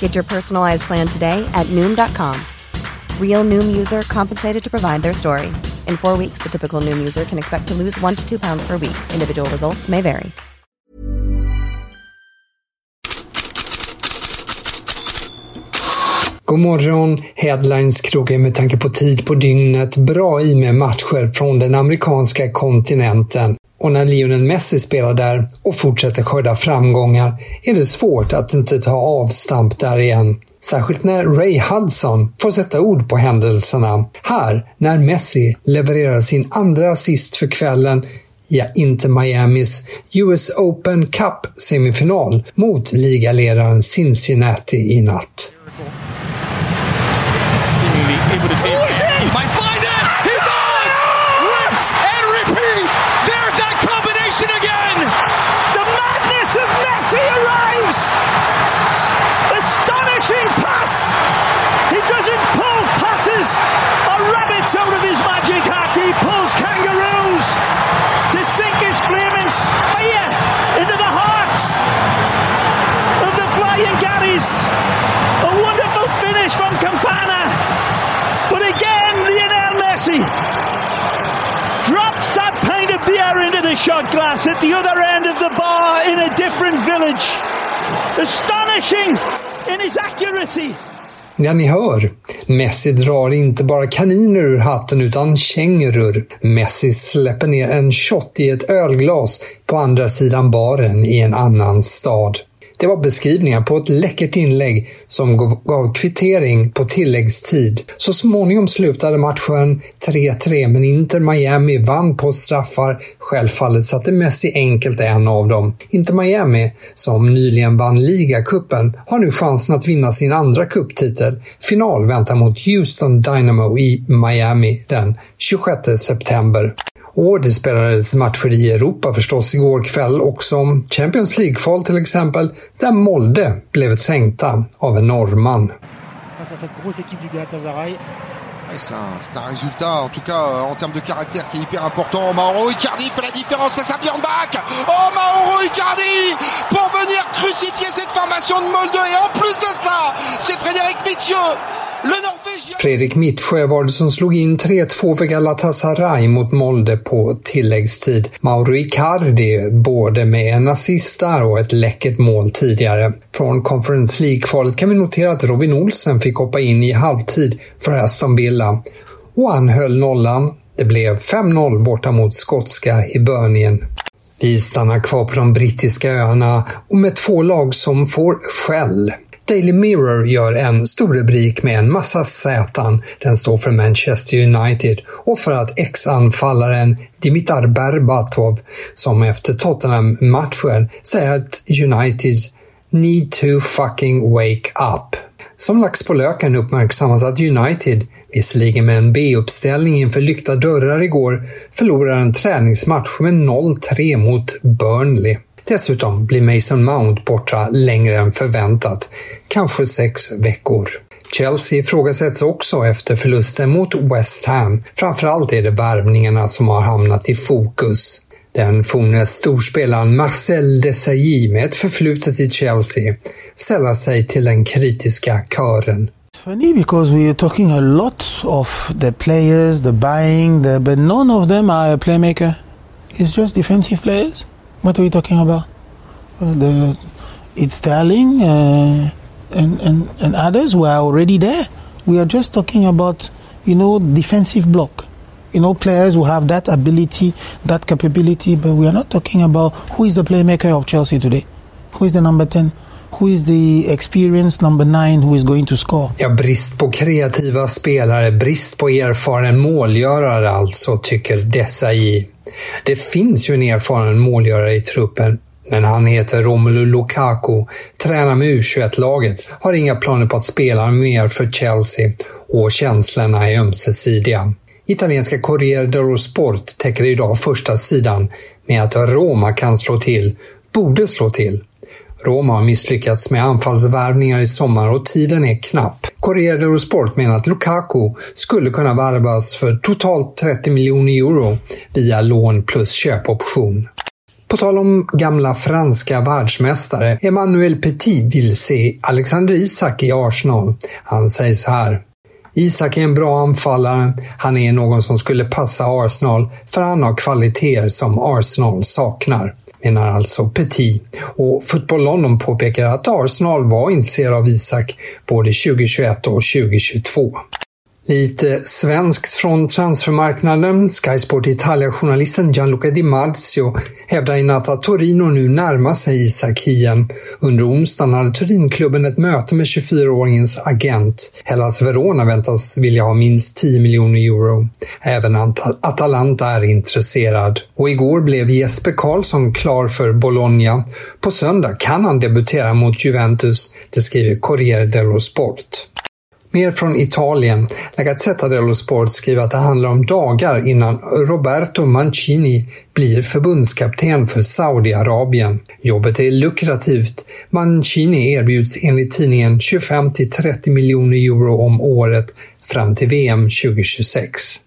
Get your personalized plan today at Noom.com. Real Noom user compensated to provide their story. In four weeks, the typical Noom user can expect to lose one to two pounds per week. Individual results may vary. God morgon! Headlines krogar med tanke på tid på dygnet bra i med matcher från den amerikanska kontinenten. Och när Lionel Messi spelar där och fortsätter skörda framgångar är det svårt att inte ta avstamp där igen. Särskilt när Ray Hudson får sätta ord på händelserna. Här, när Messi levererar sin andra assist för kvällen ja, inte Miamis US Open Cup-semifinal mot ligaledaren Cincinnati i natt. Shot glass at the other end of the bar in a different village. Astonishing in his accuracy. Ja, ni hör. Messi drar inte bara kaniner ur hatten utan kängurur. Messi släpper ner en shot i ett ölglas på andra sidan baren i en annan stad. Det var beskrivningar på ett läckert inlägg som gav, kvittering på tilläggstid. Så småningom slutade matchen 3-3 men Inter Miami vann på straffar. Självfallet satte Messi enkelt en av dem. Inter Miami, som nyligen vann ligacupen, har nu chansen att vinna sin andra cuptitel. Final väntar mot Houston Dynamo i Miami den 26 september. Och det spelades matcher i Europa förstås igår kväll också. Champions League-kval till exempel, där Molde blev sänkta av en norrman. c'est un, c'est un résultat, en tout cas euh, en termes de caractère, qui est hyper important. Mauro Icardi fait la différence face à Björn Bach. Oh, Mauro Icardi pour venir crucifier cette formation de Molde. Et en plus de cela, c'est Frédéric Mithieu. Fredrik Mittsjö var det som slog in 3-2 för Galatasaray mot Molde på tilläggstid. Mauro Icardi både med en assist där och ett läckert mål tidigare. Från Conference League-kvalet kan vi notera att Robin Olsen fick hoppa in i halvtid för Aston Villa. Och han höll nollan. Det blev 5-0 borta mot skotska Hibernien. Vi stannar kvar på de brittiska öarna och med två lag som får skäll. Daily Mirror gör en stor rubrik med en massa Z. Den står för Manchester United och för att ex-anfallaren Dimitar Berbatov, som efter Tottenham-matchen säger att United need to fucking wake up. Som lax på löken uppmärksammas att United, visserligen med en B-uppställning inför lyckta dörrar igår, förlorar en träningsmatch med 0-3 mot Burnley. Dessutom blir Mason Mount borta längre än förväntat, kanske sex veckor. Chelsea ifrågasätts också efter förlusten mot West Ham. Framförallt är det värvningarna som har hamnat i fokus. Den forne storspelaren Marcel Desailly med ett förflutet i Chelsea sällar sig till den kritiska kören. funny because we are talking a lot of the players, the buying, the, but none of them are a playmaker. It's just defensive players. What are we talking about? Uh, the, it's Sterling uh, and, and, and others were already there. We are just talking about, you know, defensive block. You know, players who have that ability, that capability, but we are not talking about who is the playmaker of Chelsea today. Who is the number 10? Who is the experienced number nine who is going to score? Ja, brist på kreativa spelare, brist på erfaren målgörare alltså, tycker Desai. Det finns ju en erfaren målgörare i truppen, men han heter Romelu Lukaku, tränar med U21-laget, har inga planer på att spela mer för Chelsea och känslorna är ömsesidiga. Italienska Corriere dello Sport täcker idag första sidan med att Roma kan slå till, borde slå till. Roma har misslyckats med anfallsvärvningar i sommar och tiden är knapp. Corriere dello Sport menar att Lukaku skulle kunna värvas för totalt 30 miljoner euro via lån plus köpoption. På tal om gamla franska världsmästare, Emmanuel Petit vill se Alexander Isak i Arsenal. Han säger så här. Isak är en bra anfallare. Han är någon som skulle passa Arsenal för han har kvaliteter som Arsenal saknar, menar alltså Petit. Och Football London påpekar att Arsenal var intresserade av Isak både 2021 och 2022. Lite svenskt från transfermarknaden. Sky Sport Italia-journalisten Gianluca Di Marzio hävdar i natt att Torino nu närmar sig Isak Hien. Under onsdagen hade Turinklubben ett möte med 24-åringens agent. Hellas Verona väntas vilja ha minst 10 miljoner euro. Även Atalanta är intresserad. Och igår blev Jesper Karlsson klar för Bologna. På söndag kan han debutera mot Juventus, det skriver Corriere dello Sport. Mer från Italien. La Gazzetta dello Sport skriver att det handlar om dagar innan Roberto Mancini blir förbundskapten för Saudiarabien. Jobbet är lukrativt. Mancini erbjuds enligt tidningen 25 30 miljoner euro om året fram till VM 2026.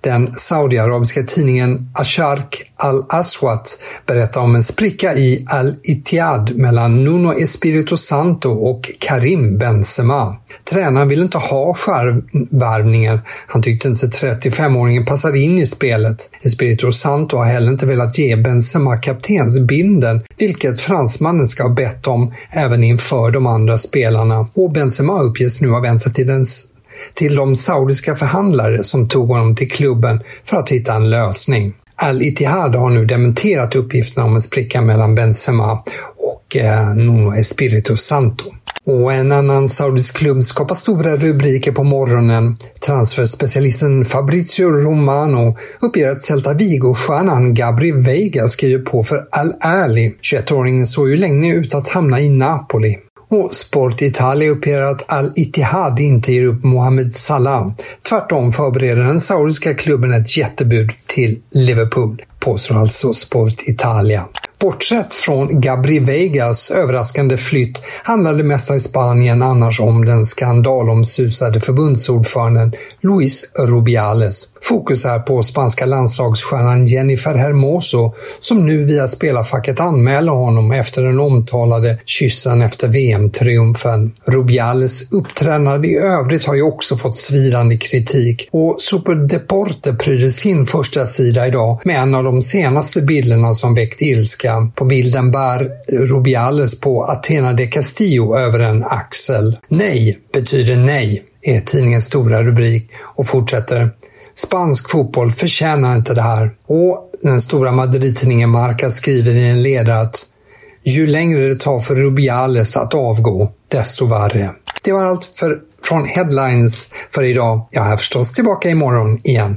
Den saudiarabiska tidningen Ashark al-Aswat berättar om en spricka i Al-Ittihad mellan Nuno Espirito Santo och Karim Benzema. Tränaren ville inte ha skärvärvningen. Han tyckte inte 35-åringen passade in i spelet. Espirito Santo har heller inte velat ge Benzema kaptensbinden, vilket fransmannen ska ha bett om även inför de andra spelarna. Och Benzema uppges nu ha vänt sig till den till de saudiska förhandlare som tog honom till klubben för att hitta en lösning. Al-Ittihad har nu dementerat uppgifterna om en spricka mellan Benzema och eh, Nuno Espirito Santo. Och en annan saudisk klubb skapar stora rubriker på morgonen. Transferspecialisten Fabrizio Romano uppger att Celta Vigo-stjärnan Gabri Veiga skriver på för Al-Ali. 21-åringen såg ju länge ut att hamna i Napoli. Och Sport Italia uppger att Al-Ittihad inte ger upp Mohamed Salah. Tvärtom förbereder den saudiska klubben ett jättebud till Liverpool, påstår alltså Sport Italia. Bortsett från Gabri Vegas överraskande flytt handlar det mesta i Spanien annars om den skandalomsusade förbundsordföranden Luis Rubiales. Fokus är på spanska landslagsstjärnan Jennifer Hermoso som nu via spelarfacket anmäler honom efter den omtalade kyssen efter VM-triumfen. Rubiales uppträdande i övrigt har ju också fått svidande kritik och Super Deporte pryder sin första sida idag med en av de senaste bilderna som väckt ilska. På bilden bär Rubiales på Athena de Castillo över en axel. Nej betyder nej, är tidningens stora rubrik och fortsätter Spansk fotboll förtjänar inte det här. Och den stora Madrid-tidningen Marca skriver i en ledare att ju längre det tar för Rubiales att avgå, desto värre. Det var allt för, från Headlines för idag. Jag är förstås tillbaka imorgon igen.